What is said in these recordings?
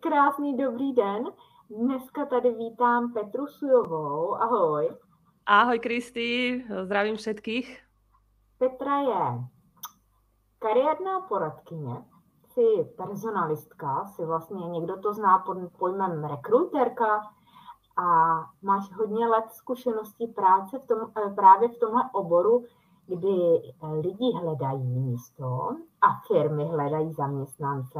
Krásný dobrý den. Dneska tady vítám Petru Sujovou. Ahoj. Ahoj Kristi, zdravím všetkých. Petra je kariérná poradkyně, si personalistka, si vlastně někdo to zná pod pojmem rekruterka a máš hodně let zkušeností práce v tom, eh, právě v tomhle oboru, kdy lidi hledají místo a firmy hledají zaměstnance.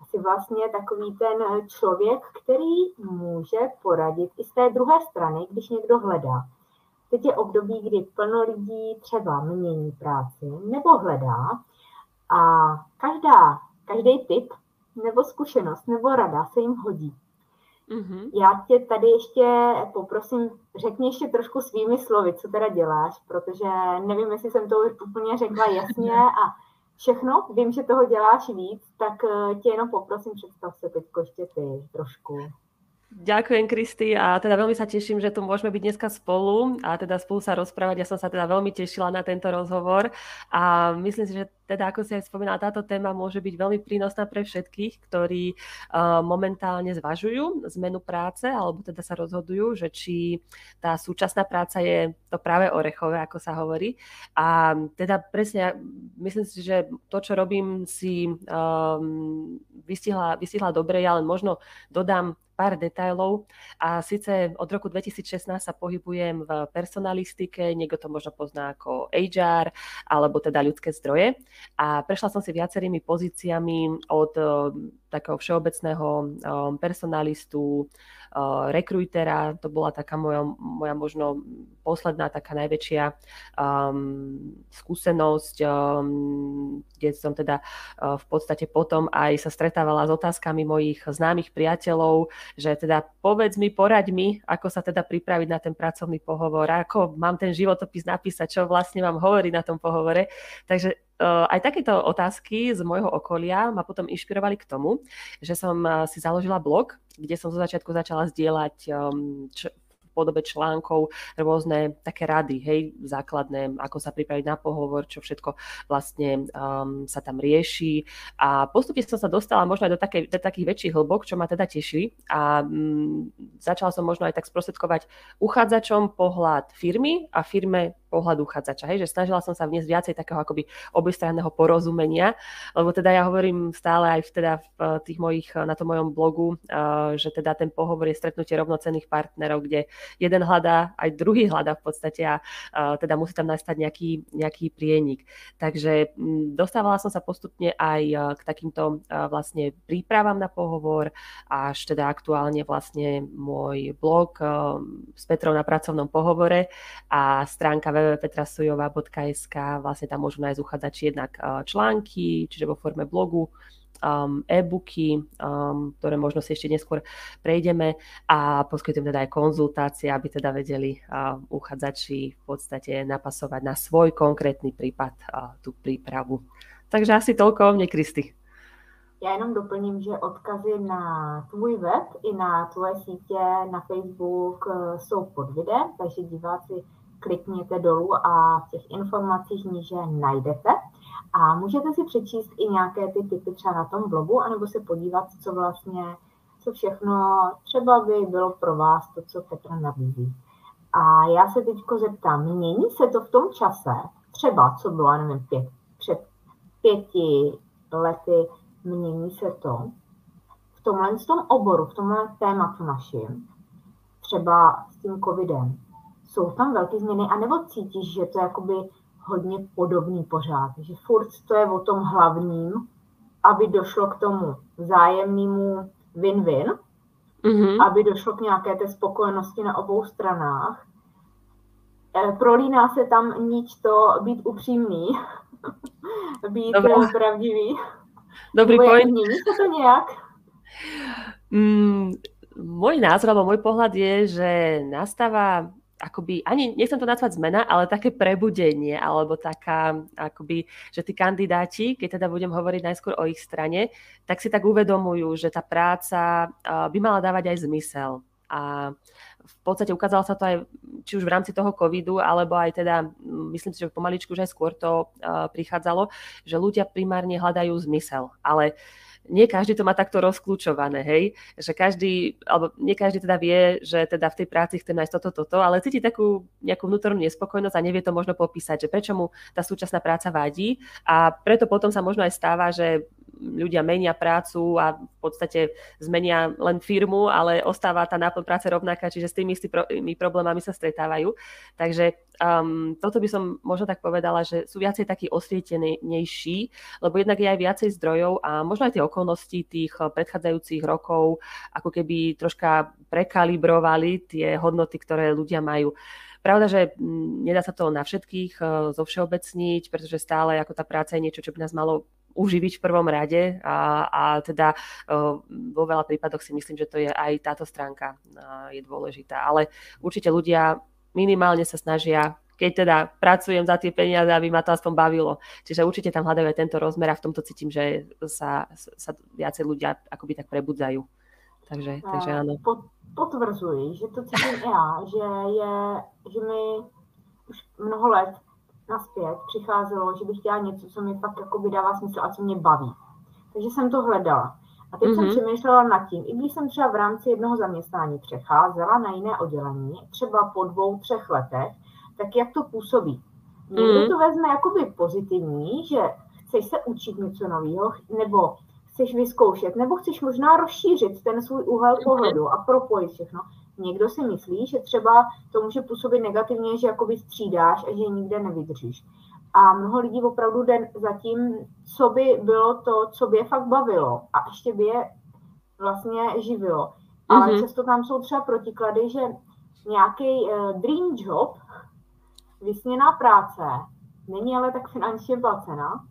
Asi vlastně takový ten člověk, který může poradit i z té druhé strany, když někdo hledá. Teď je období, kdy plno lidí třeba mění práci nebo hledá a každá, každý typ nebo zkušenost nebo rada se jim hodí. Mm-hmm. Já tě tady ještě poprosím, řekni ještě trošku svými slovy, co teda děláš, protože nevím, jestli jsem to úplně řekla jasně a všechno, vím, že toho děláš víc, tak eh, tě jenom poprosím, představ se teď ještě ty trošku. Ďakujem, Kristi, a teda veľmi sa teším, že tu môžeme byť dneska spolu a teda spolu sa rozprávať. Ja som sa teda veľmi tešila na tento rozhovor a myslím si, že teda ako si aj spomínala, táto téma môže byť veľmi prínosná pre všetkých, ktorí uh, momentálne zvažujú zmenu práce alebo teda sa rozhodujú, že či tá súčasná práca je to práve orechové, ako sa hovorí. A teda presne, myslím si, že to, čo robím, si um, vystihla, vystihla dobre, ja len možno dodám pár detailov. A síce od roku 2016 sa pohybujem v personalistike, niekto to možno pozná ako HR, alebo teda ľudské zdroje. A prešla som si viacerými pozíciami od takého všeobecného personalistu, rekrutera, to bola taká moja, moja možno posledná taká najväčšia um, skúsenosť, um, kde som teda uh, v podstate potom aj sa stretávala s otázkami mojich známych priateľov, že teda povedz mi, poraď mi, ako sa teda pripraviť na ten pracovný pohovor, ako mám ten životopis napísať, čo vlastne mám hovoriť na tom pohovore. Takže Uh, aj takéto otázky z môjho okolia ma potom inšpirovali k tomu, že som uh, si založila blog, kde som zo začiatku začala zdieľať um, č- podobe článkov rôzne také rady, hej, základné, ako sa pripraviť na pohovor, čo všetko vlastne um, sa tam rieši. A postupne som sa dostala možno aj do, takej, do takých väčších hĺbok, čo ma teda teší. A um, začala som možno aj tak sprostredkovať uchádzačom pohľad firmy a firme pohľadu uchádzača, hej, že snažila som sa vniesť viacej takého akoby obojstranného porozumenia, lebo teda ja hovorím stále aj v, teda v tých mojich, na tom mojom blogu, uh, že teda ten pohovor je stretnutie rovnocenných partnerov, kde jeden hľadá, aj druhý hľadá v podstate a teda musí tam nastať nejaký, nejaký prienik. Takže dostávala som sa postupne aj k takýmto vlastne prípravám na pohovor, až teda aktuálne vlastne môj blog s Petrou na pracovnom pohovore a stránka www.petrasujová.sk vlastne tam môžu nájsť uchádzači jednak články, čiže vo forme blogu, um, e-booky, um, ktoré možno si ešte neskôr prejdeme a poskytujem teda aj konzultácie, aby teda vedeli uh, uchádzači v podstate napasovať na svoj konkrétny prípad uh, tú prípravu. Takže asi toľko o mne, Kristy. Já jenom doplním, že odkazy na tvůj web i na tvoje sítě na Facebook uh, jsou pod videem, takže diváci klikněte dolů a v těch informacích níže najdete. A můžete si přečíst i nějaké ty typy třeba na tom blogu, anebo se podívat, co vlastně, co všechno třeba by bylo pro vás to, co Petra nabízí. A já se teď zeptám, mění se to v tom čase, třeba co bylo, nevím, pět, před pěti lety, mění se to v tomhle v tom oboru, v tomhle tématu naším, třeba s tím covidem, tam velké změny, anebo cítíš, že to je jakoby hodně podobný pořád, že furt to je o tom hlavním, aby došlo k tomu vzájemnému win-win, mm-hmm. aby došlo k nějaké té spokojenosti na obou stranách. E, prolíná se tam nič to být upřímný, být Dobrá. pravdivý. Dobrý point. Mění se to nějak? Mm, môj názor alebo môj pohľad je, že nastáva akoby, ani nechcem to nazvať zmena, ale také prebudenie, alebo taká, akoby, že tí kandidáti, keď teda budem hovoriť najskôr o ich strane, tak si tak uvedomujú, že tá práca by mala dávať aj zmysel A v podstate ukázalo sa to aj či už v rámci toho covidu, alebo aj teda, myslím si, že pomaličku už aj skôr to prichádzalo, že ľudia primárne hľadajú zmysel. Ale nie každý to má takto rozklúčované, hej, že každý, alebo nie každý teda vie, že teda v tej práci chce nájsť toto, toto, ale cíti takú nejakú vnútornú nespokojnosť a nevie to možno popísať, že prečo mu tá súčasná práca vadí. A preto potom sa možno aj stáva, že ľudia menia prácu a v podstate zmenia len firmu, ale ostáva tá náplň práce rovnaká, čiže s tými istými problémami sa stretávajú. Takže um, toto by som možno tak povedala, že sú viacej takí osvietenejší, lebo jednak je aj viacej zdrojov a možno aj tie okolnosti tých predchádzajúcich rokov ako keby troška prekalibrovali tie hodnoty, ktoré ľudia majú. Pravda, že mm, nedá sa to na všetkých uh, zovšeobecniť, pretože stále ako tá práca je niečo, čo by nás malo uživiť v prvom rade a, a teda vo veľa prípadoch si myslím, že to je aj táto stránka je dôležitá. Ale určite ľudia minimálne sa snažia keď teda pracujem za tie peniaze, aby ma to aspoň bavilo. Čiže určite tam hľadajú aj tento rozmer a v tomto cítim, že sa, sa viacej ľudia akoby tak prebudzajú. Takže, takže áno. Potvrzuji, že to cítím já, že, je, že mi už mnoho let naspět přicházelo, že bych chtěla něco, co mi fakt jako by dává smysl a co mě baví. Takže jsem to hledala. A teď mm-hmm. jsem mhm. přemýšlela nad tím, i když jsem třeba v rámci jednoho zaměstnání přecházela na jiné oddělení, třeba po dvou, třech letech, tak jak to působí. Někdo mm-hmm. to vezme jakoby pozitivní, že chceš se učit něco nového, nebo chceš vyzkoušet, nebo chceš možná rozšířit ten svůj úhel mhm. pohledu a propojit všechno. Někdo si myslí, že třeba to může působit negativně, že jakoby střídáš a že nikde nevydržíš. A mnoho lidí opravdu jde za tím, co by bylo to, co by je fakt bavilo a ještě by je vlastně živilo. Ale mm-hmm. často tam jsou třeba protiklady, že nějaký uh, dream job, vysněná práce, není ale tak finančně placená,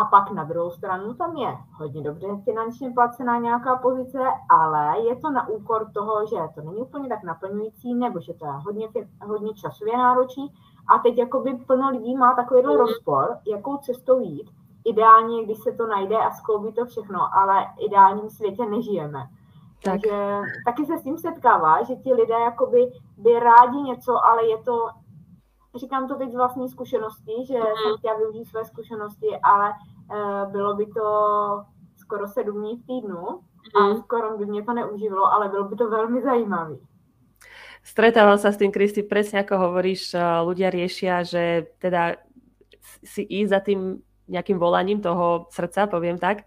a pak na druhou stranu tam je hodně dobře finančně placená nějaká pozice, ale je to na úkor toho, že to není úplně tak naplňující, nebo že to je hodně, hodně časově náročný. A teď jakoby plno lidí má takovýhle mm. rozpor, jakou cestou jít. Ideálně, když se to najde a skloubí to všechno, ale v ideálním světě nežijeme. Tak. Takže taky se s tím setkává, že ti lidé jakoby by rádi něco, ale je to říkám to teď z vlastní zkušenosti, že mm. jsem chtěla využít své zkušenosti, ale uh, bylo by to skoro sedm dní v týdnu mm. a mhm. skoro by mě to neuživilo, ale bylo by to velmi zajímavé. Stretávam sa s tým, Kristi, presne ako hovoríš, eh, ľudia riešia, že teda si ísť za tým nejakým volaním toho srdca, poviem tak,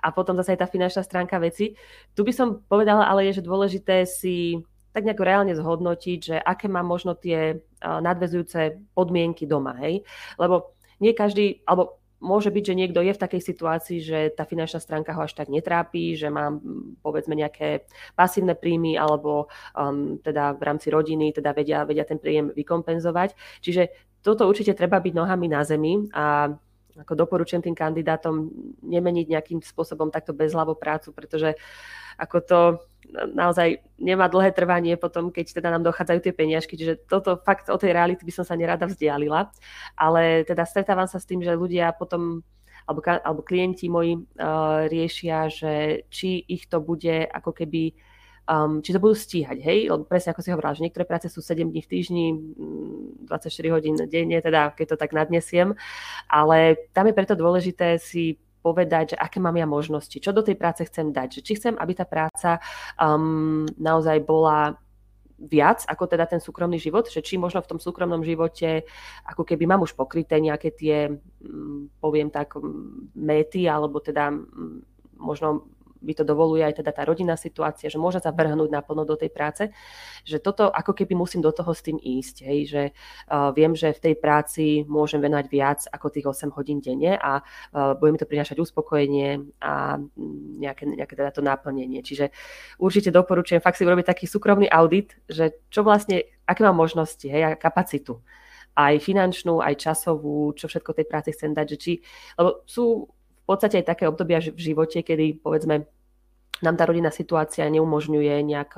a potom zase aj tá finančná stránka veci. Tu by som povedala, ale je, že dôležité si tak nejako reálne zhodnotiť, že aké má možno tie nadvezujúce podmienky doma, hej? Lebo nie každý, alebo môže byť, že niekto je v takej situácii, že tá finančná stránka ho až tak netrápi, že má povedzme nejaké pasívne príjmy alebo um, teda v rámci rodiny teda vedia, vedia ten príjem vykompenzovať. Čiže toto určite treba byť nohami na zemi a ako doporučujem tým kandidátom nemeniť nejakým spôsobom takto bezhlavo prácu, pretože ako to naozaj nemá dlhé trvanie potom, keď teda nám dochádzajú tie peniažky, čiže toto fakt o tej reality by som sa nerada vzdialila, ale teda stretávam sa s tým, že ľudia potom alebo, alebo klienti moji uh, riešia, že či ich to bude ako keby um, či to budú stíhať, hej, lebo presne ako si hovorila, že niektoré práce sú 7 dní v týždni, 24 mm, hodín denne, teda keď to tak nadnesiem, ale tam je preto dôležité si povedať, že aké mám ja možnosti, čo do tej práce chcem dať, že či chcem, aby tá práca um, naozaj bola viac ako teda ten súkromný život, že či možno v tom súkromnom živote ako keby mám už pokryté nejaké tie, mm, poviem tak, méty, alebo teda možno by to dovoluje aj teda tá rodinná situácia, že môže sa vrhnúť naplno do tej práce, že toto ako keby musím do toho s tým ísť, hej, že uh, viem, že v tej práci môžem venovať viac ako tých 8 hodín denne a uh, bude mi to prinášať uspokojenie a nejaké, nejaké teda to naplnenie. Čiže určite doporučujem fakt si urobiť taký súkromný audit, že čo vlastne, aké mám možnosti, hej, a kapacitu aj finančnú, aj časovú, čo všetko tej práci chcem dať, že či, lebo sú podstate aj také obdobia v živote, kedy povedzme nám tá rodinná situácia neumožňuje nejak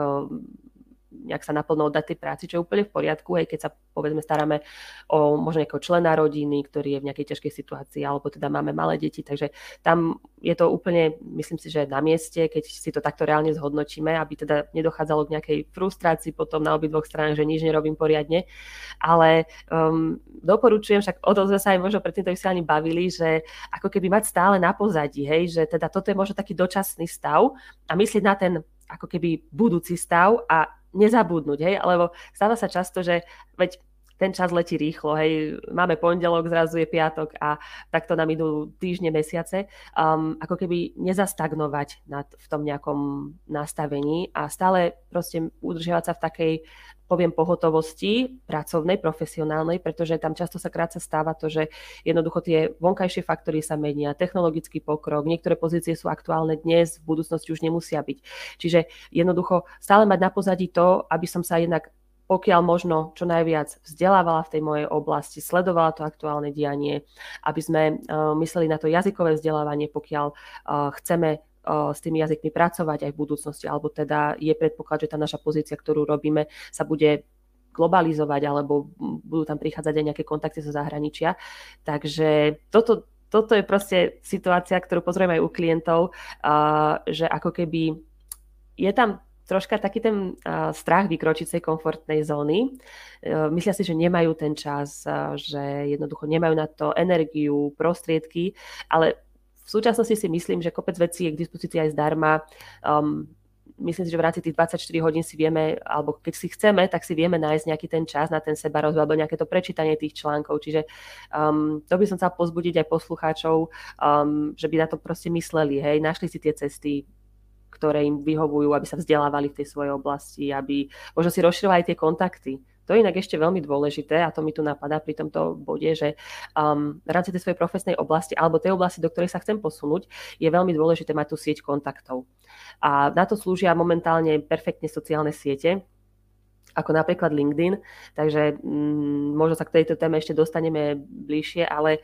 nejak sa naplno oddať tej práci, čo je úplne v poriadku, aj keď sa povedzme staráme o možno nejakého člena rodiny, ktorý je v nejakej ťažkej situácii, alebo teda máme malé deti, takže tam je to úplne, myslím si, že na mieste, keď si to takto reálne zhodnotíme, aby teda nedochádzalo k nejakej frustrácii potom na obidvoch stranách, že nič nerobím poriadne. Ale um, doporučujem, však o tom sme sa aj možno pred týmto vysielaním bavili, že ako keby mať stále na pozadí, hej, že teda toto je možno taký dočasný stav a myslieť na ten ako keby budúci stav a nezabudnúť, hej, alebo stáva sa často, že veď ten čas letí rýchlo, hej, máme pondelok, zrazu je piatok a takto nám idú týždne, mesiace, um, ako keby nezastagnovať nad, v tom nejakom nastavení a stále proste udržiavať sa v takej poviem pohotovosti pracovnej, profesionálnej, pretože tam často sa krátce stáva to, že jednoducho tie vonkajšie faktory sa menia, technologický pokrok, niektoré pozície sú aktuálne dnes, v budúcnosti už nemusia byť. Čiže jednoducho stále mať na pozadí to, aby som sa jednak pokiaľ možno čo najviac vzdelávala v tej mojej oblasti, sledovala to aktuálne dianie, aby sme uh, mysleli na to jazykové vzdelávanie, pokiaľ uh, chceme s tými jazykmi pracovať aj v budúcnosti, alebo teda je predpoklad, že tá naša pozícia, ktorú robíme, sa bude globalizovať, alebo budú tam prichádzať aj nejaké kontakty zo zahraničia. Takže toto, toto je proste situácia, ktorú pozorujem aj u klientov, že ako keby je tam troška taký ten strach vykročiť z tej komfortnej zóny. E, myslia si, že nemajú ten čas, že jednoducho nemajú na to energiu, prostriedky, ale v súčasnosti si myslím, že kopec vecí je k dispozícii aj zdarma. Um, myslím si, že v rámci tých 24 hodín si vieme, alebo keď si chceme, tak si vieme nájsť nejaký ten čas na ten seba rozvoj, alebo nejaké to prečítanie tých článkov. Čiže um, to by som chcela pozbudiť aj poslucháčov, um, že by na to proste mysleli, hej, našli si tie cesty, ktoré im vyhovujú, aby sa vzdelávali v tej svojej oblasti, aby možno si rozširovali tie kontakty. To je inak ešte veľmi dôležité a to mi tu napadá pri tomto bode, že um, v rámci tej svojej profesnej oblasti alebo tej oblasti, do ktorej sa chcem posunúť, je veľmi dôležité mať tú sieť kontaktov. A na to slúžia momentálne perfektne sociálne siete, ako napríklad LinkedIn, takže mm, možno sa k tejto téme ešte dostaneme bližšie, ale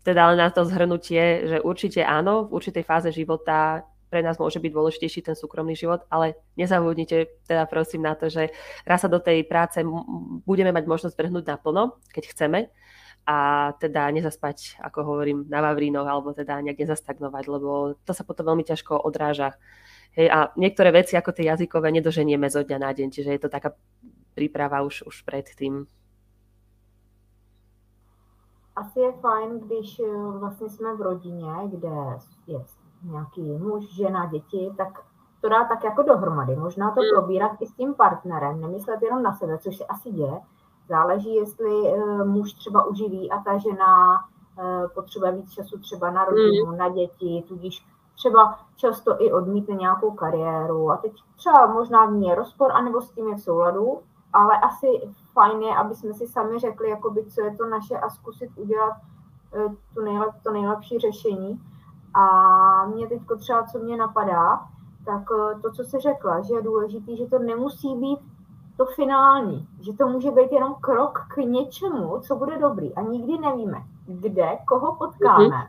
teda len na to zhrnutie, že určite áno, v určitej fáze života pre nás môže byť dôležitejší ten súkromný život, ale nezabudnite teda prosím na to, že raz sa do tej práce budeme mať možnosť vrhnúť naplno, keď chceme a teda nezaspať, ako hovorím, na Vavrínoch alebo teda nejak nezastagnovať, lebo to sa potom veľmi ťažko odráža. Hej, a niektoré veci ako tie jazykové nedoženieme zo dňa na deň, čiže je to taká príprava už, už predtým. Asi je fajn, když eh, vlastně jsme v rodině, kde je nějaký muž, žena, děti, tak to dá tak jako dohromady. Možná to hmm. probírat i s tím partnerem, nemyslet jenom na sebe, což se asi děje. Záleží, jestli uh, muž třeba uživí a ta žena uh, potřebuje víc času třeba na rodinu, mm. na děti, tudíž třeba často i odmítne nějakou kariéru a teď třeba možná v ní je rozpor, anebo s tím je v souladu, ale asi fajn je, aby jsme si sami řekli, jakoby, co je to naše a zkusit udělat uh, tu nejlep, to nejlepší řešení a mě teď třeba, co mě napadá, tak eh, to, co se řekla, že je důležité, že to nemusí být to finální, že to může být jenom krok k něčemu, co bude dobrý a nikdy nevíme, kde, koho potkáme mm-hmm.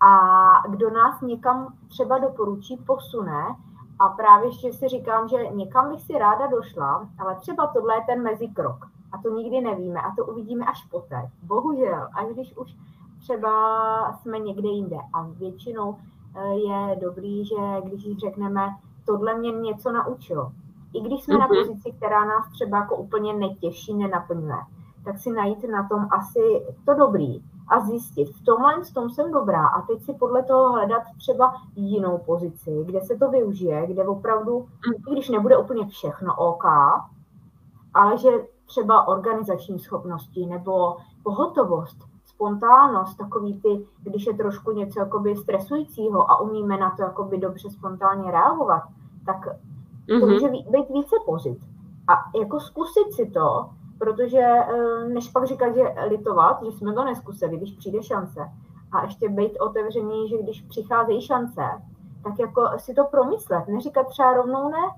a kdo nás někam třeba doporučí, posune a právě ještě si říkám, že někam bych si ráda došla, ale třeba tohle je ten mezikrok a to nikdy nevíme a to uvidíme až poté. Bohužel, až když už třeba jsme někde jinde. A většinou eh, je dobrý, že když řekneme, tohle mě něco naučilo. I když jsme mm-hmm. na mhm. pozici, která nás třeba jako úplně netěší, nenaplňuje, tak si najít na tom asi to dobrý a zjistit, v tomhle s tom jsem dobrá a teď si podle toho hledat třeba jinou pozici, kde se to využije, kde opravdu, mhm. i když nebude úplně všechno OK, ale že třeba organizační schopnosti nebo pohotovost spontánnost, takový ty, když je trošku něco jakoby stresujícího a umíme na to jakoby dobře spontánně reagovat, tak to mm-hmm. může být více pozit. A jako zkusit si to, protože eh, než pak říkat, že litovat, že jsme to neskusili, když přijde šance. A ještě být otevřený, že když přicházejí šance, tak jako si to promyslet, neříkat třeba rovnou ne,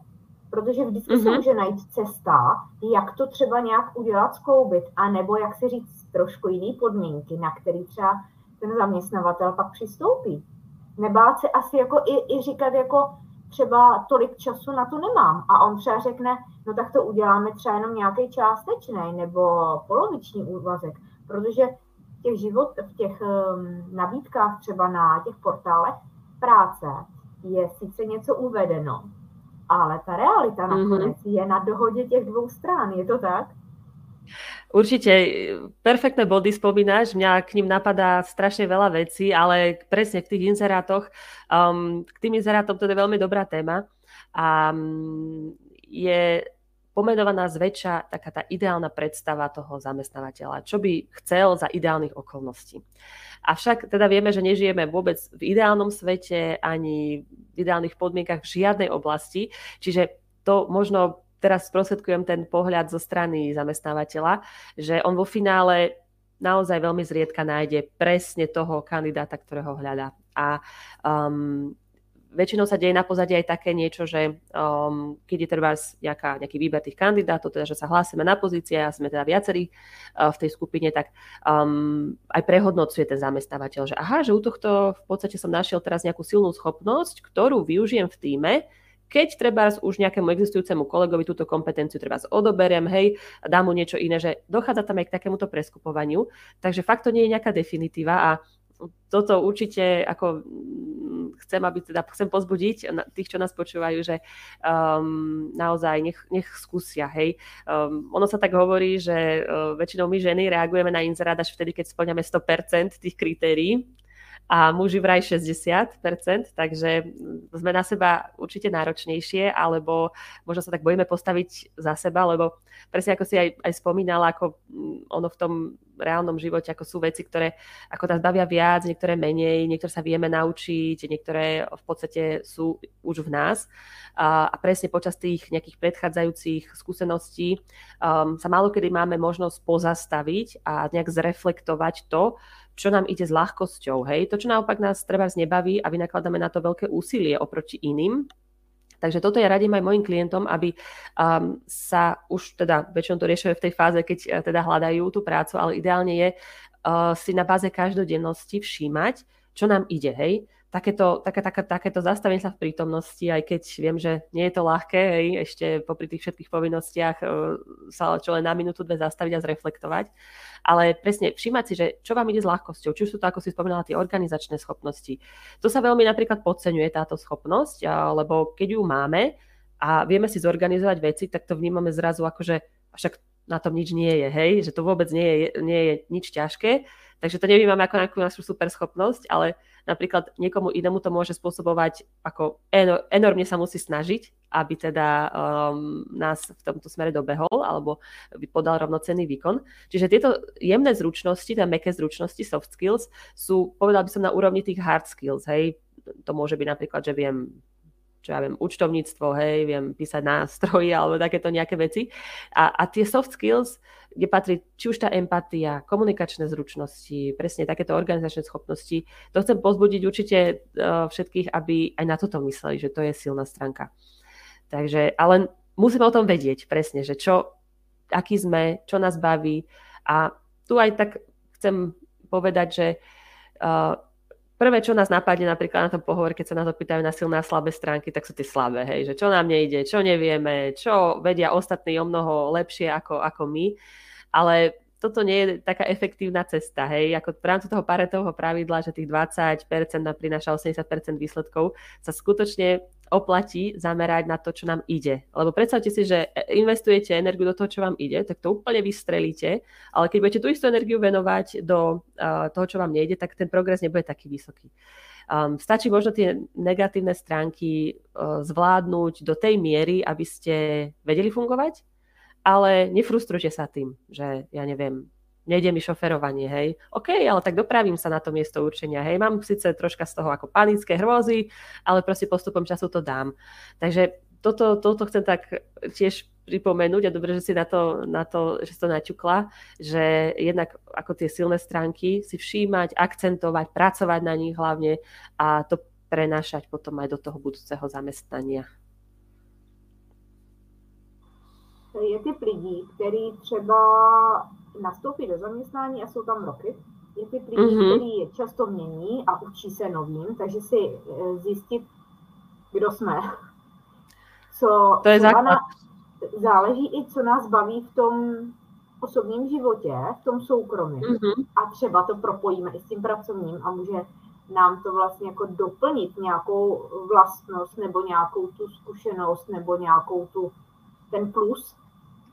protože vždycky mm-hmm. se může najít cesta, jak to třeba nějak udělat, skloubit, a nebo jak si říct trošku jiný podmínky, na který třeba ten zaměstnavatel pak přistoupí. Nebát se asi jako i, i říkat jako třeba tolik času na to nemám. A on třeba řekne, no tak to uděláme třeba jenom nějaký částečný nebo poloviční úvazek, protože těch, život, v těch um, nabídkách třeba na těch portálech práce je sice něco uvedeno, ale ta realita mhm. nakonec mm-hmm. je na dohodě těch dvou stran, je to tak? Určite perfektné body spomínaš, mňa k ním napadá strašne veľa vecí, ale presne v tých inzerátoch, um, k tým inzerátom to je veľmi dobrá téma a um, je pomenovaná zväčša taká tá ideálna predstava toho zamestnávateľa, čo by chcel za ideálnych okolností. Avšak teda vieme, že nežijeme vôbec v ideálnom svete ani v ideálnych podmienkach v žiadnej oblasti, čiže to možno teraz sprostredkujem ten pohľad zo strany zamestnávateľa, že on vo finále naozaj veľmi zriedka nájde presne toho kandidáta, ktorého hľadá. A um, väčšinou sa deje na pozadí aj také niečo, že um, keď je treba nejaká, nejaký výber tých kandidátov, teda že sa hlásime na pozície a sme teda viacerí uh, v tej skupine, tak um, aj prehodnocuje ten zamestnávateľ, že aha, že u tohto v podstate som našiel teraz nejakú silnú schopnosť, ktorú využijem v týme, keď treba už nejakému existujúcemu kolegovi túto kompetenciu treba odoberiem, hej, dám mu niečo iné, že dochádza tam aj k takémuto preskupovaniu. Takže fakt to nie je nejaká definitíva a toto určite ako mm, chcem, aby teda chcem pozbudiť tých, čo nás počúvajú, že um, naozaj nech, nech skúsia, hej. Um, ono sa tak hovorí, že uh, väčšinou my ženy reagujeme na inzerát až vtedy, keď splňame 100% tých kritérií, a muži vraj 60%, takže sme na seba určite náročnejšie, alebo možno sa tak bojíme postaviť za seba, lebo presne ako si aj, aj spomínala, ako mm, ono v tom reálnom živote, ako sú veci, ktoré ako nás bavia viac, niektoré menej, niektoré sa vieme naučiť, niektoré v podstate sú už v nás. A, presne počas tých nejakých predchádzajúcich skúseností um, sa málo kedy máme možnosť pozastaviť a nejak zreflektovať to, čo nám ide s ľahkosťou. Hej? To, čo naopak nás treba znebaví a vynakladáme na to veľké úsilie oproti iným, Takže toto ja radím aj mojim klientom, aby um, sa už teda, väčšinou to riešime v tej fáze, keď uh, teda hľadajú tú prácu, ale ideálne je uh, si na báze každodennosti všímať, čo nám ide, hej takéto, také, také, takéto zastavenie sa v prítomnosti, aj keď viem, že nie je to ľahké, hej, ešte popri tých všetkých povinnostiach e, sa čo len na minútu, dve zastaviť a zreflektovať. Ale presne všímať si, že čo vám ide s ľahkosťou, či už sú to, ako si spomínala, tie organizačné schopnosti. To sa veľmi napríklad podceňuje táto schopnosť, lebo keď ju máme a vieme si zorganizovať veci, tak to vnímame zrazu ako, že však na tom nič nie je, hej, že to vôbec nie je, nie je nič ťažké, takže to nevnímame ako nejakú našu super schopnosť, ale napríklad niekomu inému to môže spôsobovať, ako enormne sa musí snažiť, aby teda um, nás v tomto smere dobehol alebo by podal rovnocenný výkon. Čiže tieto jemné zručnosti, teda meké zručnosti, soft skills, sú, povedal by som, na úrovni tých hard skills. Hej. To môže byť napríklad, že viem čo ja viem, účtovníctvo, hej, viem písať nástroje alebo takéto nejaké veci. A, a tie soft skills, kde patrí či už tá empatia, komunikačné zručnosti, presne takéto organizačné schopnosti, to chcem pozbudiť určite uh, všetkých, aby aj na toto mysleli, že to je silná stránka. Takže, ale musíme o tom vedieť presne, že čo, aký sme, čo nás baví. A tu aj tak chcem povedať, že uh, prvé, čo nás napadne napríklad na tom pohovore, keď sa nás opýtajú na silné a slabé stránky, tak sú tie slabé, hej, že čo nám nejde, čo nevieme, čo vedia ostatní o mnoho lepšie ako, ako my. Ale toto nie je taká efektívna cesta, hej, ako v rámci toho paretového pravidla, že tých 20% prináša 80% výsledkov, sa skutočne oplatí zamerať na to, čo nám ide. Lebo predstavte si, že investujete energiu do toho, čo vám ide, tak to úplne vystrelíte, ale keď budete tú istú energiu venovať do uh, toho, čo vám nejde, tak ten progres nebude taký vysoký. Um, stačí možno tie negatívne stránky uh, zvládnuť do tej miery, aby ste vedeli fungovať, ale nefrustrujte sa tým, že ja neviem, nejde mi šoferovanie, hej. OK, ale tak dopravím sa na to miesto určenia, hej. Mám síce troška z toho ako panické hrôzy, ale proste postupom času to dám. Takže toto, toto chcem tak tiež pripomenúť a dobre, že si na to, na to, že si to naťukla, že jednak ako tie silné stránky si všímať, akcentovať, pracovať na nich hlavne a to prenášať potom aj do toho budúceho zamestnania. je typ lidí, který třeba nastoupí do zaměstnání a jsou tam roky. Je typ lidí, mm-hmm. který často mění a učí se novým, takže si eh, zjistit, kdo jsme, Co to je základ. záleží i, co nás baví v tom osobním životě, v tom soukromí. Mm-hmm. A třeba to propojíme i s tím pracovním a může nám to vlastně jako doplnit nějakou vlastnost nebo nějakou tu zkušenost nebo nějakou tu ten plus,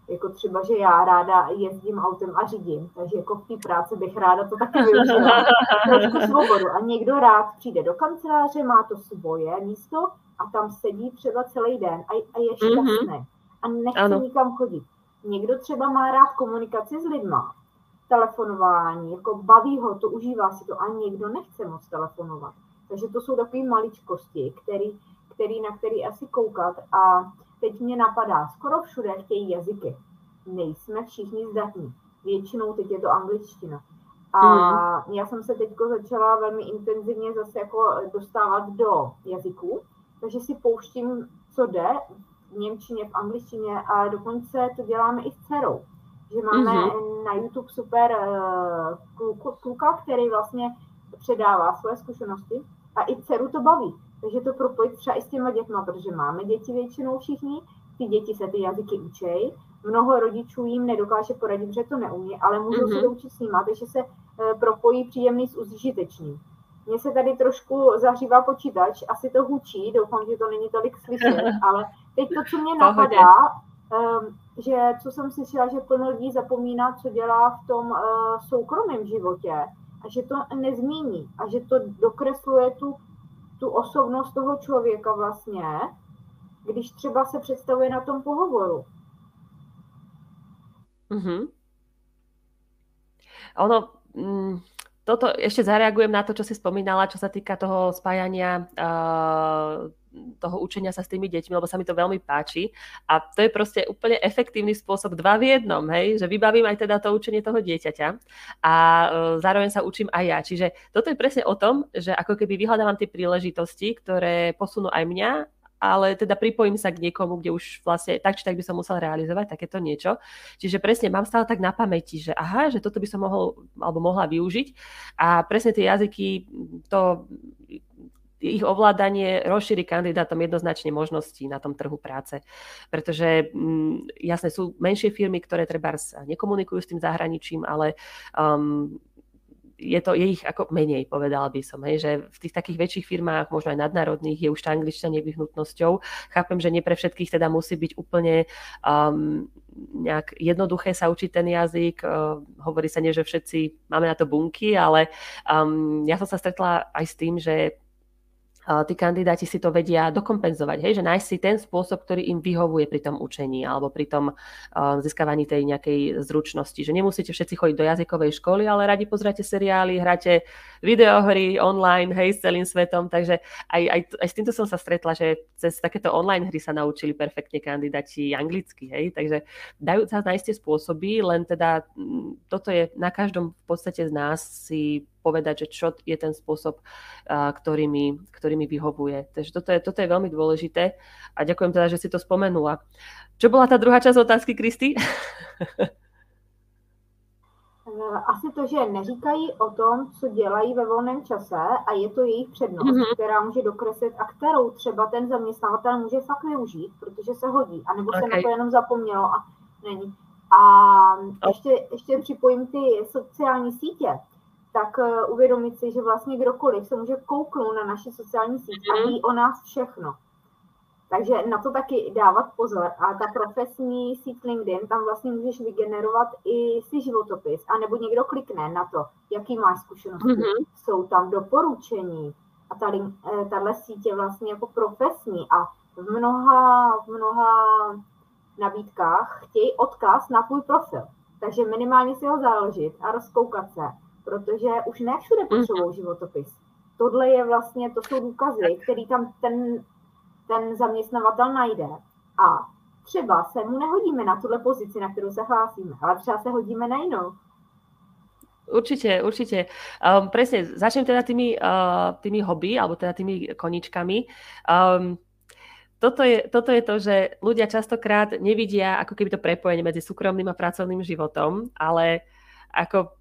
jako třeba, že já ráda jezdím autem a řídím, takže jako v té práci bych ráda to taky využila. Trošku svobodu. A někdo rád přijde do kanceláře, má to svoje místo a tam sedí třeba celý den a, a je mhm. šťastný. Mm-hmm. A nechce ano. nikam chodit. Někdo třeba má rád komunikaci s lidma, telefonování, jako baví ho to, užívá si to a někdo nechce moc telefonovat. Takže to jsou takové maličkosti, který, který, na který asi koukat a teď mě napadá, skoro všude chtějí jazyky. Nejsme všichni zdatní. Většinou teď je to angličtina. A mm. já jsem se teď začala velmi intenzivně zase jako dostávat do jazyků, takže si pouštím, co jde v Němčině, v angličtině a dokonce to děláme i s dcerou. Že máme mm-hmm. na YouTube super uh, kluka, který vlastně předává svoje zkušenosti a i dceru to baví. Takže to propojit třeba i s těma dětma, protože máme děti většinou všichni, ty děti se ty jazyky učí, mnoho rodičů jim nedokáže poradit, že to neumí, ale můžou mm-hmm. se to učit s nimi, takže se uh, propojí příjemný s užitečným. Mně se tady trošku zahřívá počítač, asi to hučí, doufám, že to není tolik slyšet, ale teď to, co mě napadá, um, že co jsem slyšela, že plno lidí zapomíná, co dělá v tom uh, soukromém životě a že to nezmíní a že to dokresluje tu tu osobnost toho člověka vlastně, když třeba se představuje na tom pohovoru. Mm-hmm. Ono, mm, toto ešte zareagujem na to, čo si spomínala, čo sa týka toho spájania uh, toho učenia sa s tými deťmi, lebo sa mi to veľmi páči. A to je proste úplne efektívny spôsob dva v jednom, hej, že vybavím aj teda to učenie toho dieťaťa a uh, zároveň sa učím aj ja. Čiže toto je presne o tom, že ako keby vyhľadávam tie príležitosti, ktoré posunú aj mňa ale teda pripojím sa k niekomu, kde už vlastne tak či tak by som musel realizovať takéto niečo. Čiže presne mám stále tak na pamäti, že aha, že toto by som mohol alebo mohla využiť a presne tie jazyky, to ich ovládanie rozšíri kandidátom jednoznačne možností na tom trhu práce. Pretože mm, jasne sú menšie firmy, ktoré treba nekomunikujú s tým zahraničím, ale um, je to je ich ako menej, povedal by som, hej, že v tých takých väčších firmách, možno aj nadnárodných, je už tá angličtina nevyhnutnosťou. Chápem, že nie pre všetkých teda musí byť úplne um, nejak jednoduché sa učiť ten jazyk. Uh, hovorí sa nie, že všetci máme na to bunky, ale um, ja som sa stretla aj s tým, že tí kandidáti si to vedia dokompenzovať, hej, že nájsť si ten spôsob, ktorý im vyhovuje pri tom učení alebo pri tom získavaní tej nejakej zručnosti. Že nemusíte všetci chodiť do jazykovej školy, ale radi pozráte seriály, hráte videohry online, hej, s celým svetom, takže aj, aj, aj s týmto som sa stretla, že cez takéto online hry sa naučili perfektne kandidáti anglicky, hej, takže dajú sa nájsť tie spôsoby, len teda toto je na každom v podstate z nás si povedať, že čo je ten spôsob, ktorý mi, ktorý mi vyhovuje. Takže toto je, toto je veľmi dôležité a ďakujem teda, že si to spomenula. Čo bola tá druhá časť otázky, Kristy? Asi to, že neříkají o tom, co dělají ve volném čase a je to jejich přednost, mm-hmm. která může dokreslit a kterou třeba ten zaměstnavatel může fakt využít, protože se hodí, anebo okay. se na to jenom zapomnělo a není. A ještě, ještě připojím ty sociální sítě tak uh, uvědomit si, že vlastně kdokoliv se může kouknout na naše sociální síť a mhm. ví o nás všechno. Takže na to taky dávat pozor. A ta profesní síť LinkedIn, tam vlastně můžeš vygenerovat i si životopis, anebo někdo klikne na to, jaký máš zkušenosti. Mm-hmm. Jsou tam doporučení. A tady, eh, tahle síť je vlastně jako profesní a v mnoha, v mnoha nabídkách chtějí odkaz na tvůj profil. Takže minimálně si ho založit a rozkoukat se protože už ne všude mhm. potřebují životopis. Tohle je vlastně, to jsou důkazy, který tam ten, ten zaměstnavatel najde. A třeba se mu nehodíme na tuhle pozici, na kterou se hlásíme, ale třeba se hodíme na jinou. Určite, určite. Um, presne, začnem teda tými, uh, tými hobby, alebo teda tými koničkami. Um, toto je, toto je to, že ľudia častokrát nevidia ako keby to prepojenie medzi súkromným a pracovným životom, ale ako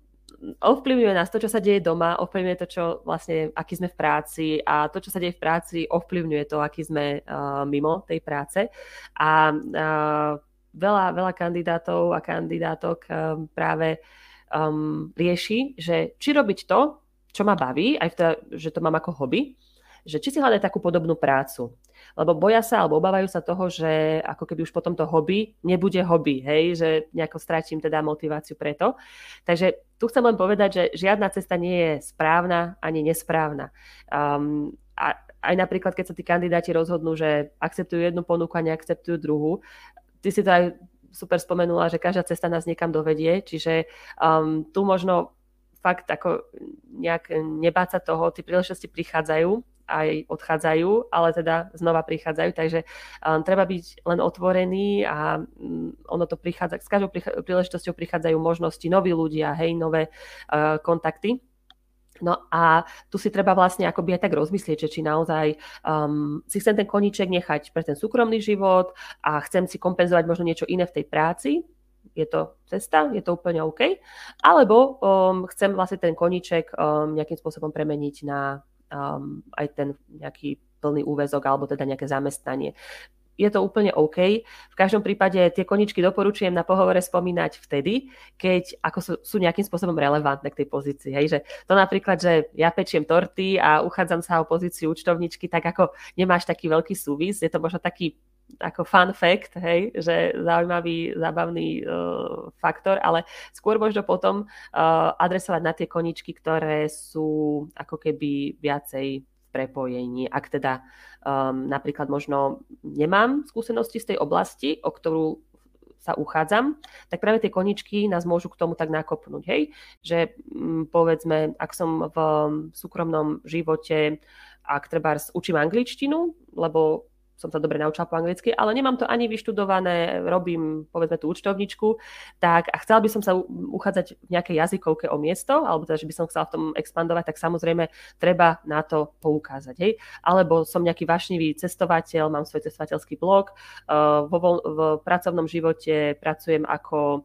ovplyvňuje nás to, čo sa deje doma, ovplyvňuje to, čo vlastne, aký sme v práci a to, čo sa deje v práci, ovplyvňuje to, aký sme uh, mimo tej práce. A uh, veľa, veľa kandidátov a kandidátok um, práve um, rieši, že či robiť to, čo ma baví, aj vtedy, že to mám ako hobby, že či si hľadať takú podobnú prácu lebo boja sa alebo obávajú sa toho, že ako keby už potom to hobby nebude hobby, hej, že nejako stratím teda motiváciu preto. Takže tu chcem len povedať, že žiadna cesta nie je správna ani nesprávna. Um, a aj napríklad, keď sa tí kandidáti rozhodnú, že akceptujú jednu ponuku a neakceptujú druhú, ty si to aj super spomenula, že každá cesta nás niekam dovedie, čiže um, tu možno fakt ako nejak nebáť sa toho, tie príležitosti prichádzajú aj odchádzajú, ale teda znova prichádzajú, takže um, treba byť len otvorený a um, ono to prichádza, s každou príležitosťou prichádzajú možnosti, noví ľudia, hej, nové uh, kontakty. No a tu si treba vlastne akoby aj tak rozmyslieť, že či naozaj um, si chcem ten koníček nechať pre ten súkromný život a chcem si kompenzovať možno niečo iné v tej práci, je to cesta, je to úplne OK, alebo um, chcem vlastne ten koníček um, nejakým spôsobom premeniť na um, aj ten nejaký plný úvezok alebo teda nejaké zamestnanie je to úplne OK. V každom prípade tie koničky doporučujem na pohovore spomínať vtedy, keď ako sú, sú nejakým spôsobom relevantné k tej pozícii. Hej, že to napríklad, že ja pečiem torty a uchádzam sa o pozíciu účtovničky, tak ako nemáš taký veľký súvis, je to možno taký ako fun fact, hej, že zaujímavý, zábavný uh, faktor, ale skôr možno potom uh, adresovať na tie koničky, ktoré sú ako keby viacej v prepojení. Ak teda um, napríklad možno nemám skúsenosti z tej oblasti, o ktorú sa uchádzam, tak práve tie koničky nás môžu k tomu tak nakopnúť, hej, že um, povedzme, ak som v súkromnom živote, ak treba učím angličtinu, lebo som sa dobre naučila po anglicky, ale nemám to ani vyštudované, robím povedzme tú účtovničku, tak a chcela by som sa uchádzať v nejakej jazykovke o miesto, alebo teda, že by som chcela v tom expandovať, tak samozrejme treba na to poukázať. Hej? Alebo som nejaký vášnivý cestovateľ, mám svoj cestovateľský blog, uh, vo, v pracovnom živote pracujem ako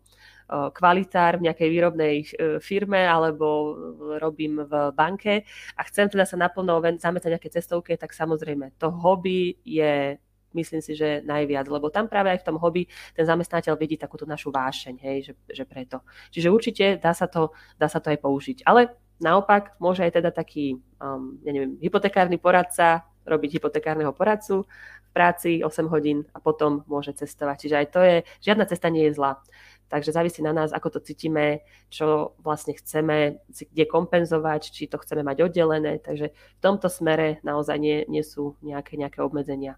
kvalitár v nejakej výrobnej e, firme alebo robím v banke a chcem teda sa naplno zametať nejaké cestovke, tak samozrejme to hobby je myslím si, že najviac, lebo tam práve aj v tom hobby ten zamestnateľ vidí takúto našu vášeň, hej, že, že preto. Čiže určite dá sa, to, dá sa to aj použiť. Ale naopak môže aj teda taký, um, ja neviem, hypotekárny poradca robiť hypotekárneho poradcu v práci 8 hodín a potom môže cestovať. Čiže aj to je, žiadna cesta nie je zlá. Takže závisí na nás, ako to cítime, čo vlastne chceme, kde kompenzovať, či to chceme mať oddelené. Takže v tomto smere naozaj nie, nie sú nejaké, nejaké obmedzenia.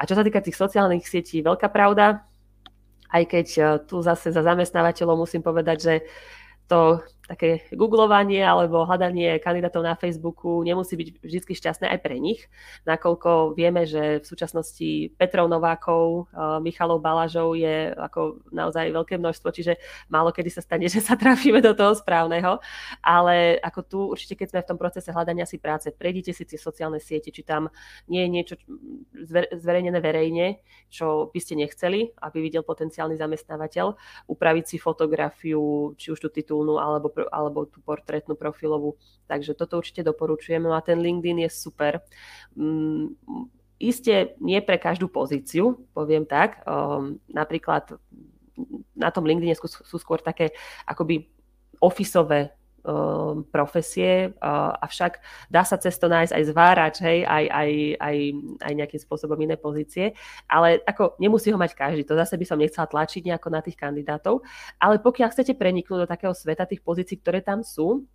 A čo sa týka tých sociálnych sietí, veľká pravda, aj keď eh, tu zase za zamestnávateľov musím povedať, že to také googlovanie alebo hľadanie kandidátov na Facebooku nemusí byť vždy šťastné aj pre nich, nakoľko vieme, že v súčasnosti Petrov Novákov, eh, Michalov Balažov je ako naozaj veľké množstvo, čiže málo kedy sa stane, že sa trafíme do toho správneho, ale ako tu určite, keď sme v tom procese hľadania si práce, prejdite si tie sociálne siete, či tam nie je niečo zverejnené verejne, čo by ste nechceli, aby videl potenciálny zamestnávateľ, upraviť si fotografiu, či už tú titulnú alebo alebo tú portrétnu profilovú. Takže toto určite doporučujem. No a ten LinkedIn je super. Um, Isté nie pre každú pozíciu, poviem tak. Um, napríklad na tom LinkedIn sú, sú skôr také akoby ofisové profesie, uh, avšak dá sa cez to nájsť aj zvárač, hej, aj, aj, aj, aj nejakým spôsobom iné pozície, ale ako nemusí ho mať každý, to zase by som nechcela tlačiť nejako na tých kandidátov, ale pokiaľ chcete preniknúť do takého sveta tých pozícií, ktoré tam sú,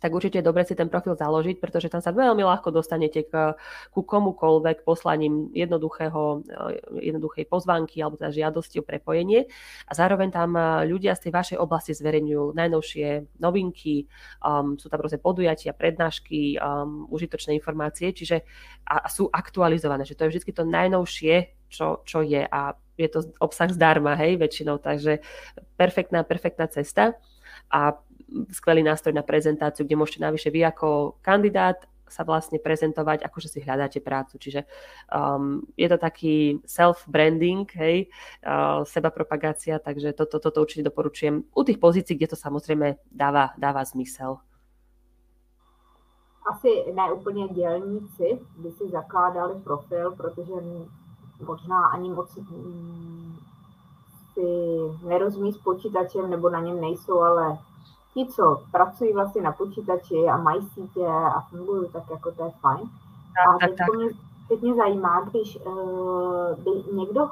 tak určite dobre si ten profil založiť, pretože tam sa veľmi ľahko dostanete k, ku komukolvek poslaním jednoduchého, eh, jednoduchej pozvánky alebo teda žiadosti o prepojenie. A zároveň tam eh, ľudia z tej vašej oblasti zverejňujú najnovšie novinky, um, sú tam rôzne podujatia, prednášky, um, užitočné informácie, čiže a, a sú aktualizované, že to je vždy to najnovšie, čo, čo je a je to obsah zdarma, hej, väčšinou, takže perfektná, perfektná cesta. A skvelý nástroj na prezentáciu, kde môžete navyše vy ako kandidát sa vlastne prezentovať, ako že si hľadáte prácu. Čiže um, je to taký self-branding, hej, uh, seba propagácia, takže toto, toto určite doporučujem u tých pozícií, kde to samozrejme dáva, dáva zmysel. Asi ne úplně dělníci by si zakládali profil, protože možná ani moc mm, si nerozumí s počítačem nebo na něm nejsou, ale ti, co pracují vlastně na počítači a mají sítě a fungují, tak jako to je fajn. Tak, a teď, tak, tak. Mě, teď mě zajímá, když uh, by někdo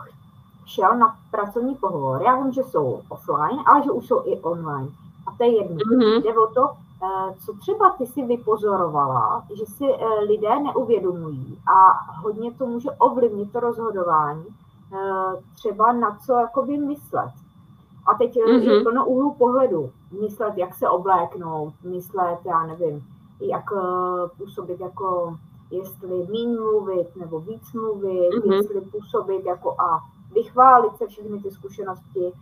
šel na pracovní pohovor, já vím, že jsou offline, ale že už jsou i online. A to je jedno. Mm-hmm. Jde o to, uh, co třeba ty si vypozorovala, že si uh, lidé neuvědomují a hodně to může ovlivnit to rozhodování, uh, třeba na co jakoby myslet. A teď mm-hmm. je plno úhlu pohledu. Myslet, jak se obléknout, myslet, já nevím, jak uh, působit jako, jestli méně mluvit nebo víc mluvit, mm-hmm. jestli působit jako a vychválit se všechny ty zkušenosti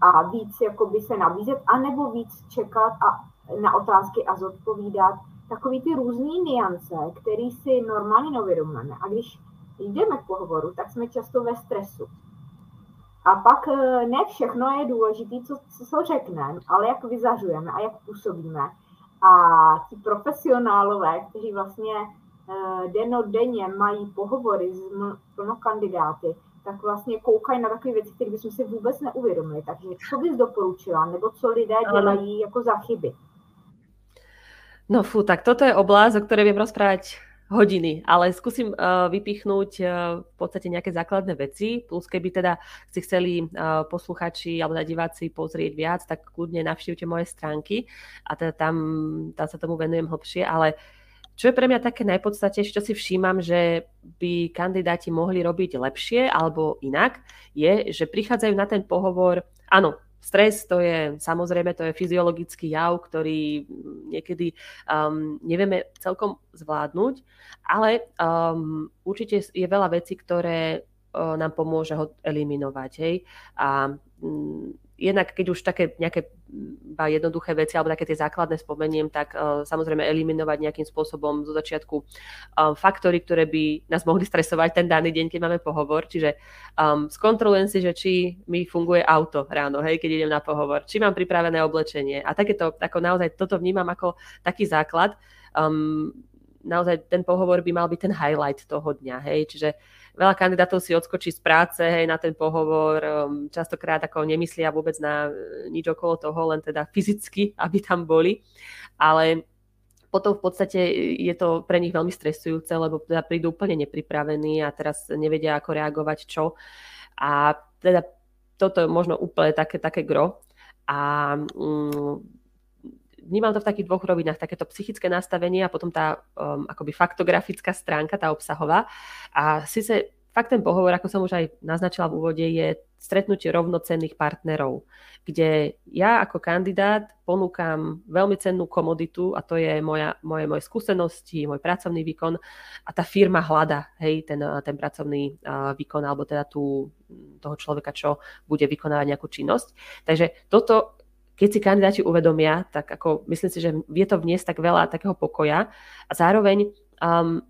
a víc jakoby se nabízet, anebo víc čekat a na otázky a zodpovídat. Takový ty různé niance, které si normálně neuvědomujeme. A když jdeme k pohovoru, tak jsme často ve stresu. A pak eh, ne všechno je důležité, co, co řekneme, ale jak vyzařujeme a jak působíme. A ti profesionálové, kteří vlastně eh, denodenně mají pohovory s plno kandidáty, tak vlastně koukají na takové věci, které bychom si vůbec neuvědomili. Takže co bys doporučila, nebo co lidé dělají jako za chyby? No fú, tak toto je oblasť, o ktorej viem rozprávať hodiny, ale skúsim uh, vypichnúť uh, v podstate nejaké základné veci, plus keby teda si chceli uh, posluchači alebo diváci pozrieť viac, tak kľudne navštívte moje stránky. A teda tam, tam sa tomu venujem hlbšie, ale čo je pre mňa také najpodstatnejšie, čo si všímam, že by kandidáti mohli robiť lepšie alebo inak, je, že prichádzajú na ten pohovor, áno, Stres to je samozrejme to je fyziologický jav, ktorý niekedy um, nevieme celkom zvládnuť, ale um, určite je veľa vecí, ktoré uh, nám pomôže ho eliminovať. Hej? A um, jednak keď už také nejaké iba jednoduché veci alebo také tie základné spomeniem, tak uh, samozrejme eliminovať nejakým spôsobom zo začiatku um, faktory, ktoré by nás mohli stresovať ten daný deň, keď máme pohovor. Čiže um, skontrolujem si, že či mi funguje auto ráno, hej, keď idem na pohovor, či mám pripravené oblečenie. A takéto, ako naozaj toto vnímam ako taký základ. Um, naozaj ten pohovor by mal byť ten highlight toho dňa, hej, čiže veľa kandidátov si odskočí z práce hej, na ten pohovor, um, častokrát ako nemyslia vôbec na e, nič okolo toho, len teda fyzicky, aby tam boli. Ale potom v podstate je to pre nich veľmi stresujúce, lebo teda prídu úplne nepripravení a teraz nevedia, ako reagovať čo. A teda toto je možno úplne také, také gro. A mm, vnímam to v takých dvoch rovinách, takéto psychické nastavenie a potom tá um, akoby faktografická stránka, tá obsahová. A síce fakt ten pohovor, ako som už aj naznačila v úvode, je stretnutie rovnocenných partnerov, kde ja ako kandidát ponúkam veľmi cennú komoditu a to je moja, moje, moje skúsenosti, môj pracovný výkon a tá firma hľada hej, ten, ten pracovný uh, výkon alebo teda tú, toho človeka, čo bude vykonávať nejakú činnosť. Takže toto keď si kandidáti uvedomia, tak ako myslím si, že vie to vniesť tak veľa takého pokoja a zároveň um,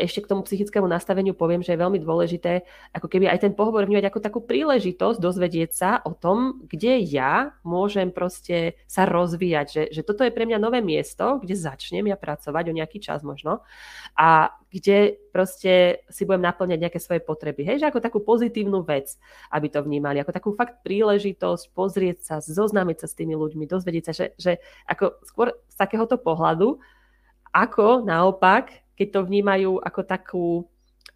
ešte k tomu psychickému nastaveniu poviem, že je veľmi dôležité ako keby aj ten pohovor vnímať ako takú príležitosť dozvedieť sa o tom, kde ja môžem proste sa rozvíjať, že, že toto je pre mňa nové miesto, kde začnem ja pracovať o nejaký čas možno a kde proste si budem naplňať nejaké svoje potreby. Hej, že ako takú pozitívnu vec, aby to vnímali, ako takú fakt príležitosť pozrieť sa, zoznámiť sa s tými ľuďmi, dozvedieť sa, že, že ako skôr z takéhoto pohľadu, ako naopak keď to vnímajú ako takú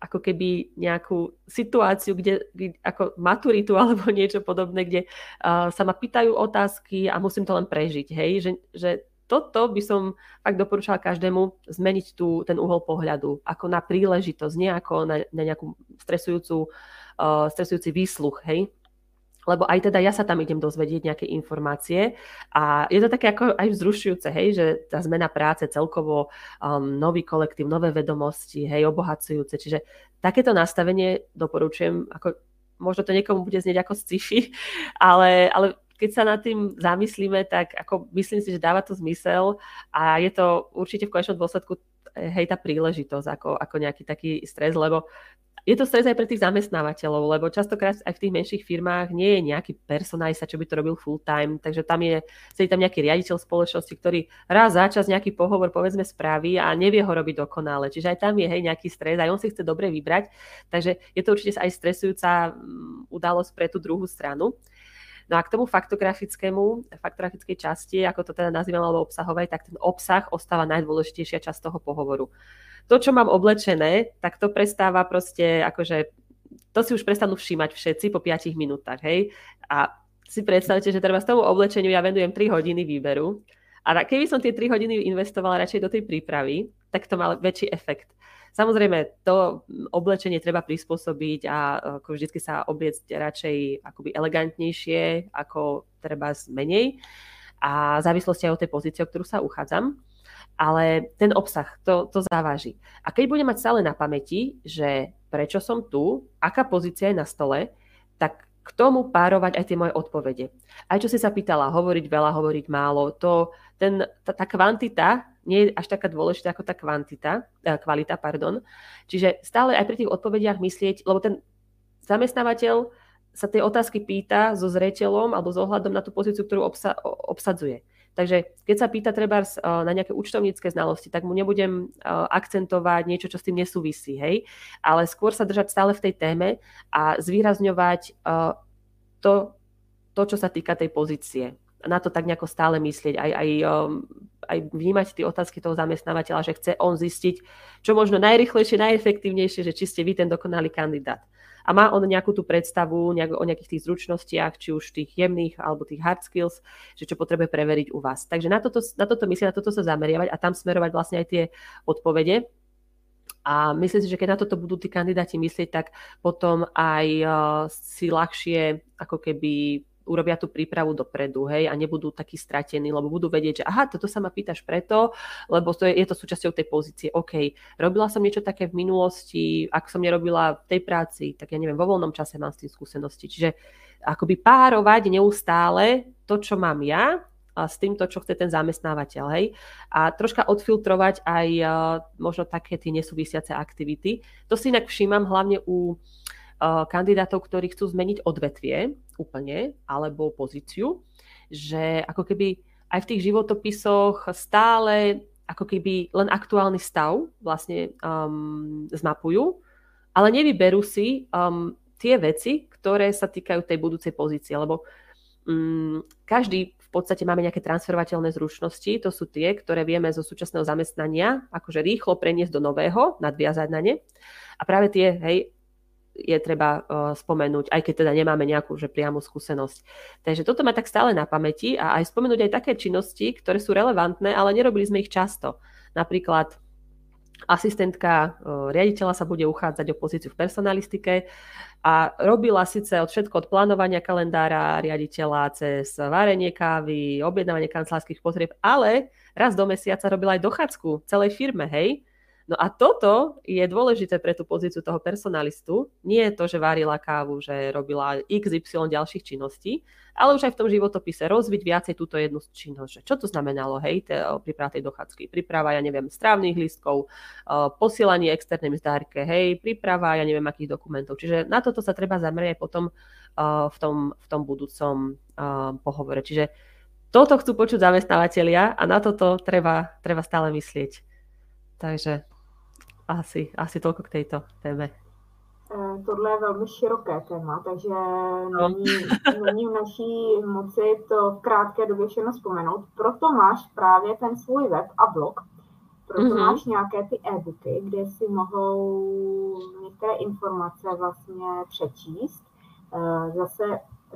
ako keby nejakú situáciu, kde, ako maturitu alebo niečo podobné, kde uh, sa ma pýtajú otázky a musím to len prežiť, hej, že, že toto by som fakt doporučala každému zmeniť tú, ten uhol pohľadu ako na príležitosť, nie ako na, na nejakú stresujúcu, uh, stresujúci výsluch, hej, lebo aj teda ja sa tam idem dozvedieť nejaké informácie a je to také ako aj vzrušujúce, hej, že tá zmena práce celkovo, um, nový kolektív, nové vedomosti, hej, obohacujúce, čiže takéto nastavenie doporučujem, ako možno to niekomu bude znieť ako sci-fi, ale, ale keď sa nad tým zamyslíme, tak ako myslím si, že dáva to zmysel a je to určite v konečnom dôsledku hej, tá príležitosť ako, ako nejaký taký stres, lebo je to stres aj pre tých zamestnávateľov, lebo častokrát aj v tých menších firmách nie je nejaký personalista, čo by to robil full time, takže tam je, sedí tam nejaký riaditeľ spoločnosti, ktorý raz za čas nejaký pohovor povedzme spraví a nevie ho robiť dokonale. Čiže aj tam je hej, nejaký stres, aj on si chce dobre vybrať, takže je to určite aj stresujúca mm, udalosť pre tú druhú stranu. No a k tomu faktografickému, faktografickej časti, ako to teda nazývam, alebo obsahovej, tak ten obsah ostáva najdôležitejšia časť toho pohovoru to, čo mám oblečené, tak to prestáva proste, akože, to si už prestanú všímať všetci po 5 minútach, hej. A si predstavte, že treba z tomu oblečeniu ja venujem 3 hodiny výberu. A keby som tie 3 hodiny investovala radšej do tej prípravy, tak to má väčší efekt. Samozrejme, to oblečenie treba prispôsobiť a ako vždy sa obliecť radšej akoby elegantnejšie, ako treba menej a závislosti aj od tej pozície, o ktorú sa uchádzam ale ten obsah, to, to závaží. A keď budem mať stále na pamäti, že prečo som tu, aká pozícia je na stole, tak k tomu párovať aj tie moje odpovede. Aj čo si sa pýtala, hovoriť veľa, hovoriť málo, to, ten, tá, tá kvantita nie je až taká dôležitá ako tá kvantita, eh, kvalita, pardon. Čiže stále aj pri tých odpovediach myslieť, lebo ten zamestnávateľ sa tie otázky pýta so zreteľom alebo s ohľadom na tú pozíciu, ktorú obsa, obsadzuje. Takže keď sa pýta treba eh, na nejaké účtovnícke znalosti, tak mu nebudem eh, akcentovať niečo, čo s tým nesúvisí, hej? Ale skôr sa držať stále v tej téme a zvýrazňovať eh, to, to čo sa týka tej pozície. Na to tak nejako stále myslieť, aj, aj, aj vnímať tie otázky toho zamestnávateľa, že chce on zistiť, čo možno najrychlejšie, najefektívnejšie, že či ste vy ten dokonalý kandidát a má on nejakú tú predstavu nejak, o nejakých tých zručnostiach, či už tých jemných alebo tých hard skills, že čo potrebuje preveriť u vás. Takže na toto, na toto myslím, na toto sa zameriavať a tam smerovať vlastne aj tie odpovede. A myslím si, že keď na toto budú tí kandidáti myslieť, tak potom aj uh, si ľahšie ako keby urobia tú prípravu dopredu, hej, a nebudú takí stratení, lebo budú vedieť, že aha, toto sa ma pýtaš preto, lebo to je, je to súčasťou tej pozície. OK, robila som niečo také v minulosti, ak som nerobila v tej práci, tak ja neviem, vo voľnom čase mám s tým skúsenosti. Čiže akoby párovať neustále to, čo mám ja, a s týmto, čo chce ten zamestnávateľ, hej. A troška odfiltrovať aj uh, možno také tie nesúvisiace aktivity. To si inak všímam hlavne u kandidátov, ktorí chcú zmeniť odvetvie, úplne, alebo pozíciu, že ako keby aj v tých životopisoch stále ako keby len aktuálny stav vlastne um, zmapujú, ale nevyberú si um, tie veci, ktoré sa týkajú tej budúcej pozície, lebo um, každý v podstate máme nejaké transferovateľné zručnosti, to sú tie, ktoré vieme zo súčasného zamestnania akože rýchlo preniesť do nového, nadviazať na ne. A práve tie, hej, je treba uh, spomenúť, aj keď teda nemáme nejakú že priamu skúsenosť. Takže toto má tak stále na pamäti a aj spomenúť aj také činnosti, ktoré sú relevantné, ale nerobili sme ich často. Napríklad asistentka uh, riaditeľa sa bude uchádzať o pozíciu v personalistike a robila síce od všetko od plánovania kalendára riaditeľa cez varenie kávy, objednávanie kancelárskych potrieb, ale raz do mesiaca robila aj dochádzku celej firme, hej, No a toto je dôležité pre tú pozíciu toho personalistu. Nie je to, že varila kávu, že robila XY ďalších činností, ale už aj v tom životopise rozviť viacej túto jednu činnosť. Že čo to znamenalo, hej, te, príprava tej dochádzky, príprava, ja neviem, strávnych listkov, posielanie externej mzdárke, hej, príprava, ja neviem, akých dokumentov. Čiže na toto sa treba zamerať potom v tom, v tom budúcom pohovore. Čiže toto chcú počuť zamestnávateľia a na toto treba, treba stále myslieť. Takže asi, asi toľko k tejto téme. Eh, tohle je velmi široké téma, takže no. není, není v naší moci to v krátké době všechno vzpomenout. Proto máš právě ten svůj web a blog, proto mm-hmm. máš nějaké ty e-booky, kde si mohou některé informace vlastně přečíst. Eh, zase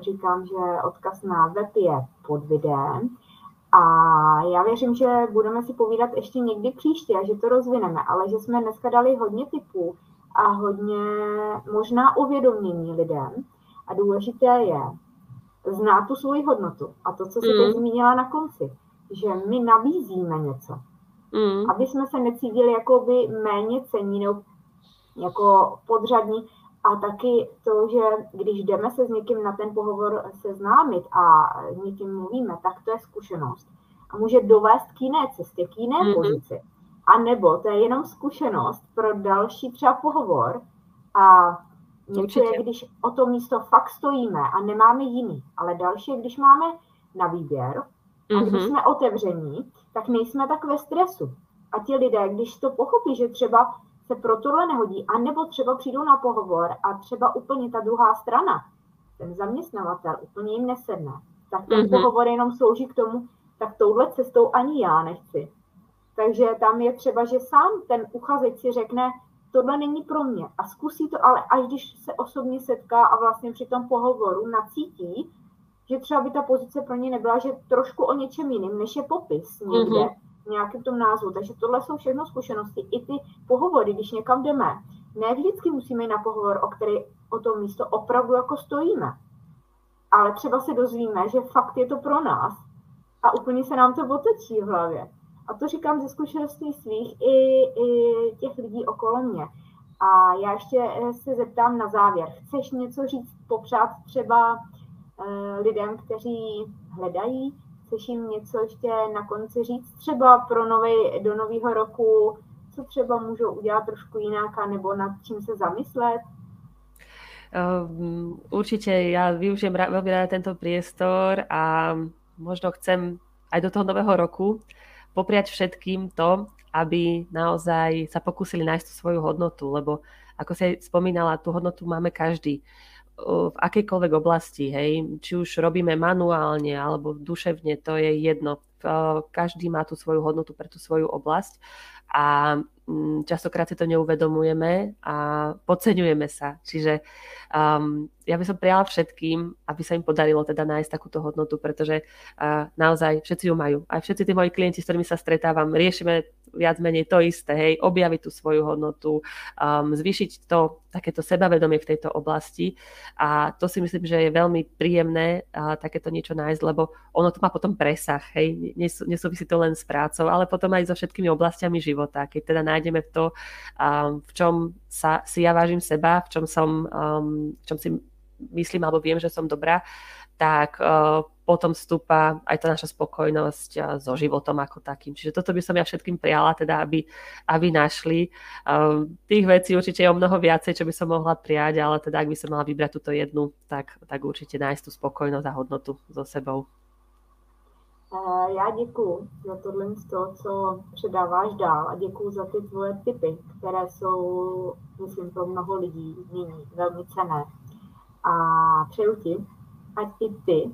říkám, že odkaz na web je pod videem a já věřím, že budeme si povídat ještě někdy příště a že to rozvineme, ale že jsme dneska dali hodně typů a hodně možná uvědomění lidem. A důležité je znát tu svoji hodnotu. A to, co se mm. teď zmínila na konci, že my nabízíme něco. Mm. Aby jsme se necítili jako by méně cení nebo jako podřadní, a taky to, že když jdeme se s někým na ten pohovor seznámit a někým mluvíme, tak to je zkušenost. A může dovést k jiné cestě, k jiné mm-hmm. pozici. A nebo to je jenom zkušenost pro další třeba pohovor a něco je, když o to místo fakt stojíme a nemáme jiný, ale další je, když máme na výběr a mm-hmm. když mhm. jsme otevření, tak nejsme tak ve stresu. A ti lidé, když to pochopí, že třeba se pro tohle nehodí, anebo třeba přijdou na pohovor a třeba úplně ta druhá strana, ten zaměstnavatel, úplně jim nesedne, tak ten mm-hmm. pohovor jenom slouží k tomu, tak touhle cestou ani já nechci. Takže tam je třeba, že sám ten uchazeč si řekne, tohle není pro mě a zkusí to, ale až když se osobně setká a vlastně při tom pohovoru nacítí, že třeba by ta pozice pro ně nebyla, že trošku o něčem jiným, než je popis někde, mm-hmm. Nějakým tom názvu. Takže tohle jsou všechno zkušenosti. I ty pohovory, když někam jdeme, ne vždycky musíme jít na pohovor, o který o to místo opravdu jako stojíme. Ale třeba se dozvíme, že fakt je to pro nás a úplně se nám to otočí v hlavě. A to říkám ze zkušeností svých i, i těch lidí okolo mě. A já ještě se zeptám na závěr. Chceš něco říct, popřát třeba Eh, lidem, kteří hledají. Jim něco ještě na konci říct, třeba pro nový, do nového roku, co třeba můžou udělat trošku jinak, nebo nad čím se zamyslet? Um, určite ja využijem veľmi rada tento priestor a možno chcem aj do toho nového roku popriať všetkým to, aby naozaj sa pokúsili nájsť tú svoju hodnotu, lebo ako si spomínala, tú hodnotu máme každý v akejkoľvek oblasti, hej, či už robíme manuálne alebo duševne, to je jedno. Každý má tú svoju hodnotu pre tú svoju oblasť a častokrát si to neuvedomujeme a podceňujeme sa. Čiže um, ja by som prijala všetkým, aby sa im podarilo teda nájsť takúto hodnotu, pretože uh, naozaj všetci ju majú. Aj všetci tí moji klienti, s ktorými sa stretávam, riešime viac menej to isté, hej, objaviť tú svoju hodnotu, um, zvýšiť to takéto sebavedomie v tejto oblasti a to si myslím, že je veľmi príjemné uh, takéto niečo nájsť, lebo ono to má potom presah, hej, Nesú, nesúvisí to len s prácou, ale potom aj so všetkými oblastiami života, keď teda nájdeme to, um, v čom sa, si ja vážim seba, v čom som, um, v čom si myslím alebo viem, že som dobrá, tak uh, potom vstúpa aj tá naša spokojnosť uh, so životom ako takým. Čiže toto by som ja všetkým prijala, teda aby, aby našli. Uh, tých vecí určite je o mnoho viacej, čo by som mohla prijať, ale teda ak by som mala vybrať túto jednu, tak, tak určite nájsť tú spokojnosť a hodnotu so sebou. Já děkuji za tohle, to, co předáváš dál a děkuji za ty tvoje typy, které jsou, myslím, pro mnoho lidí nyní velmi cené. A přeju ti, ať i ty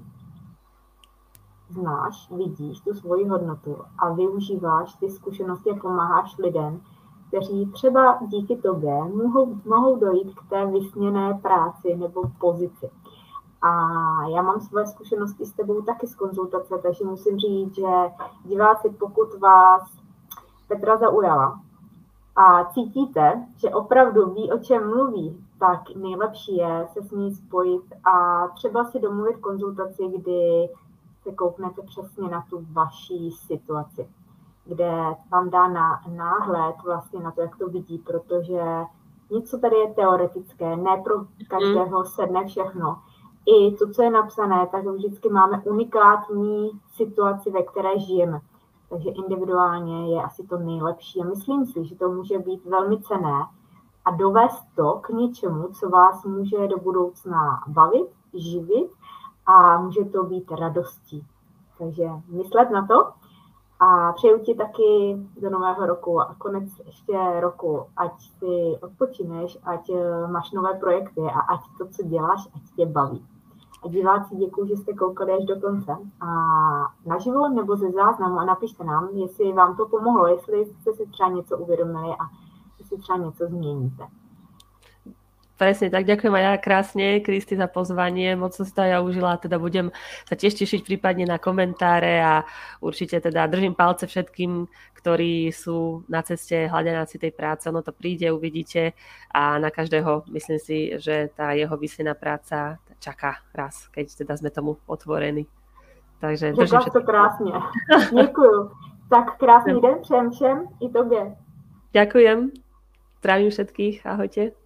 znáš, vidíš tu svoji hodnotu a využíváš ty zkušenosti a pomáháš lidem, kteří třeba díky tobě mohou, mohou dojít k té vysněné práci nebo pozici. A já mám své zkušenosti s tebou taky z konzultace, takže musím říct, že diváci, pokud vás Petra zaujala a cítíte, že opravdu ví, o čem mluví, tak nejlepší je se s ní spojit a třeba si domluvit konzultaci, kdy se kouknete přesně na tu vaší situaci, kde vám dá na, náhled vlastně na to, jak to vidí, protože něco tady je teoretické, ne pro každého sedne všechno i to, co je napsané, tak vždycky máme unikátní situaci, ve které žijeme. Takže individuálně je asi to nejlepší. A myslím si, že to může být velmi cené a dovést to k něčemu, co vás může do budoucna bavit, živit a může to být radostí. Takže myslet na to a přeju ti taky do nového roku a konec ještě roku, ať si odpočineš, ať máš nové projekty a ať to, co děláš, ať tě baví. Diváci děkuji, že jste koukali až do konce. A naživo nebo ze záznamu a napište nám, jestli vám to pomohlo, jestli jste si třeba něco uvědomili a jestli třeba něco změníte. Presne tak, ďakujem aj ja krásne, Kristi, za pozvanie, moc som si to ja užila, teda budem sa tiež tešiť prípadne na komentáre a určite teda držím palce všetkým, ktorí sú na ceste hľadanáci tej práce, ono to príde, uvidíte a na každého myslím si, že tá jeho vysnená práca čaká raz, keď teda sme tomu otvorení. Takže držím to krásne. Ďakujem. Tak krásny den přejem všem i tobě. Ďakujem. Zdravím všetkých. Ahojte.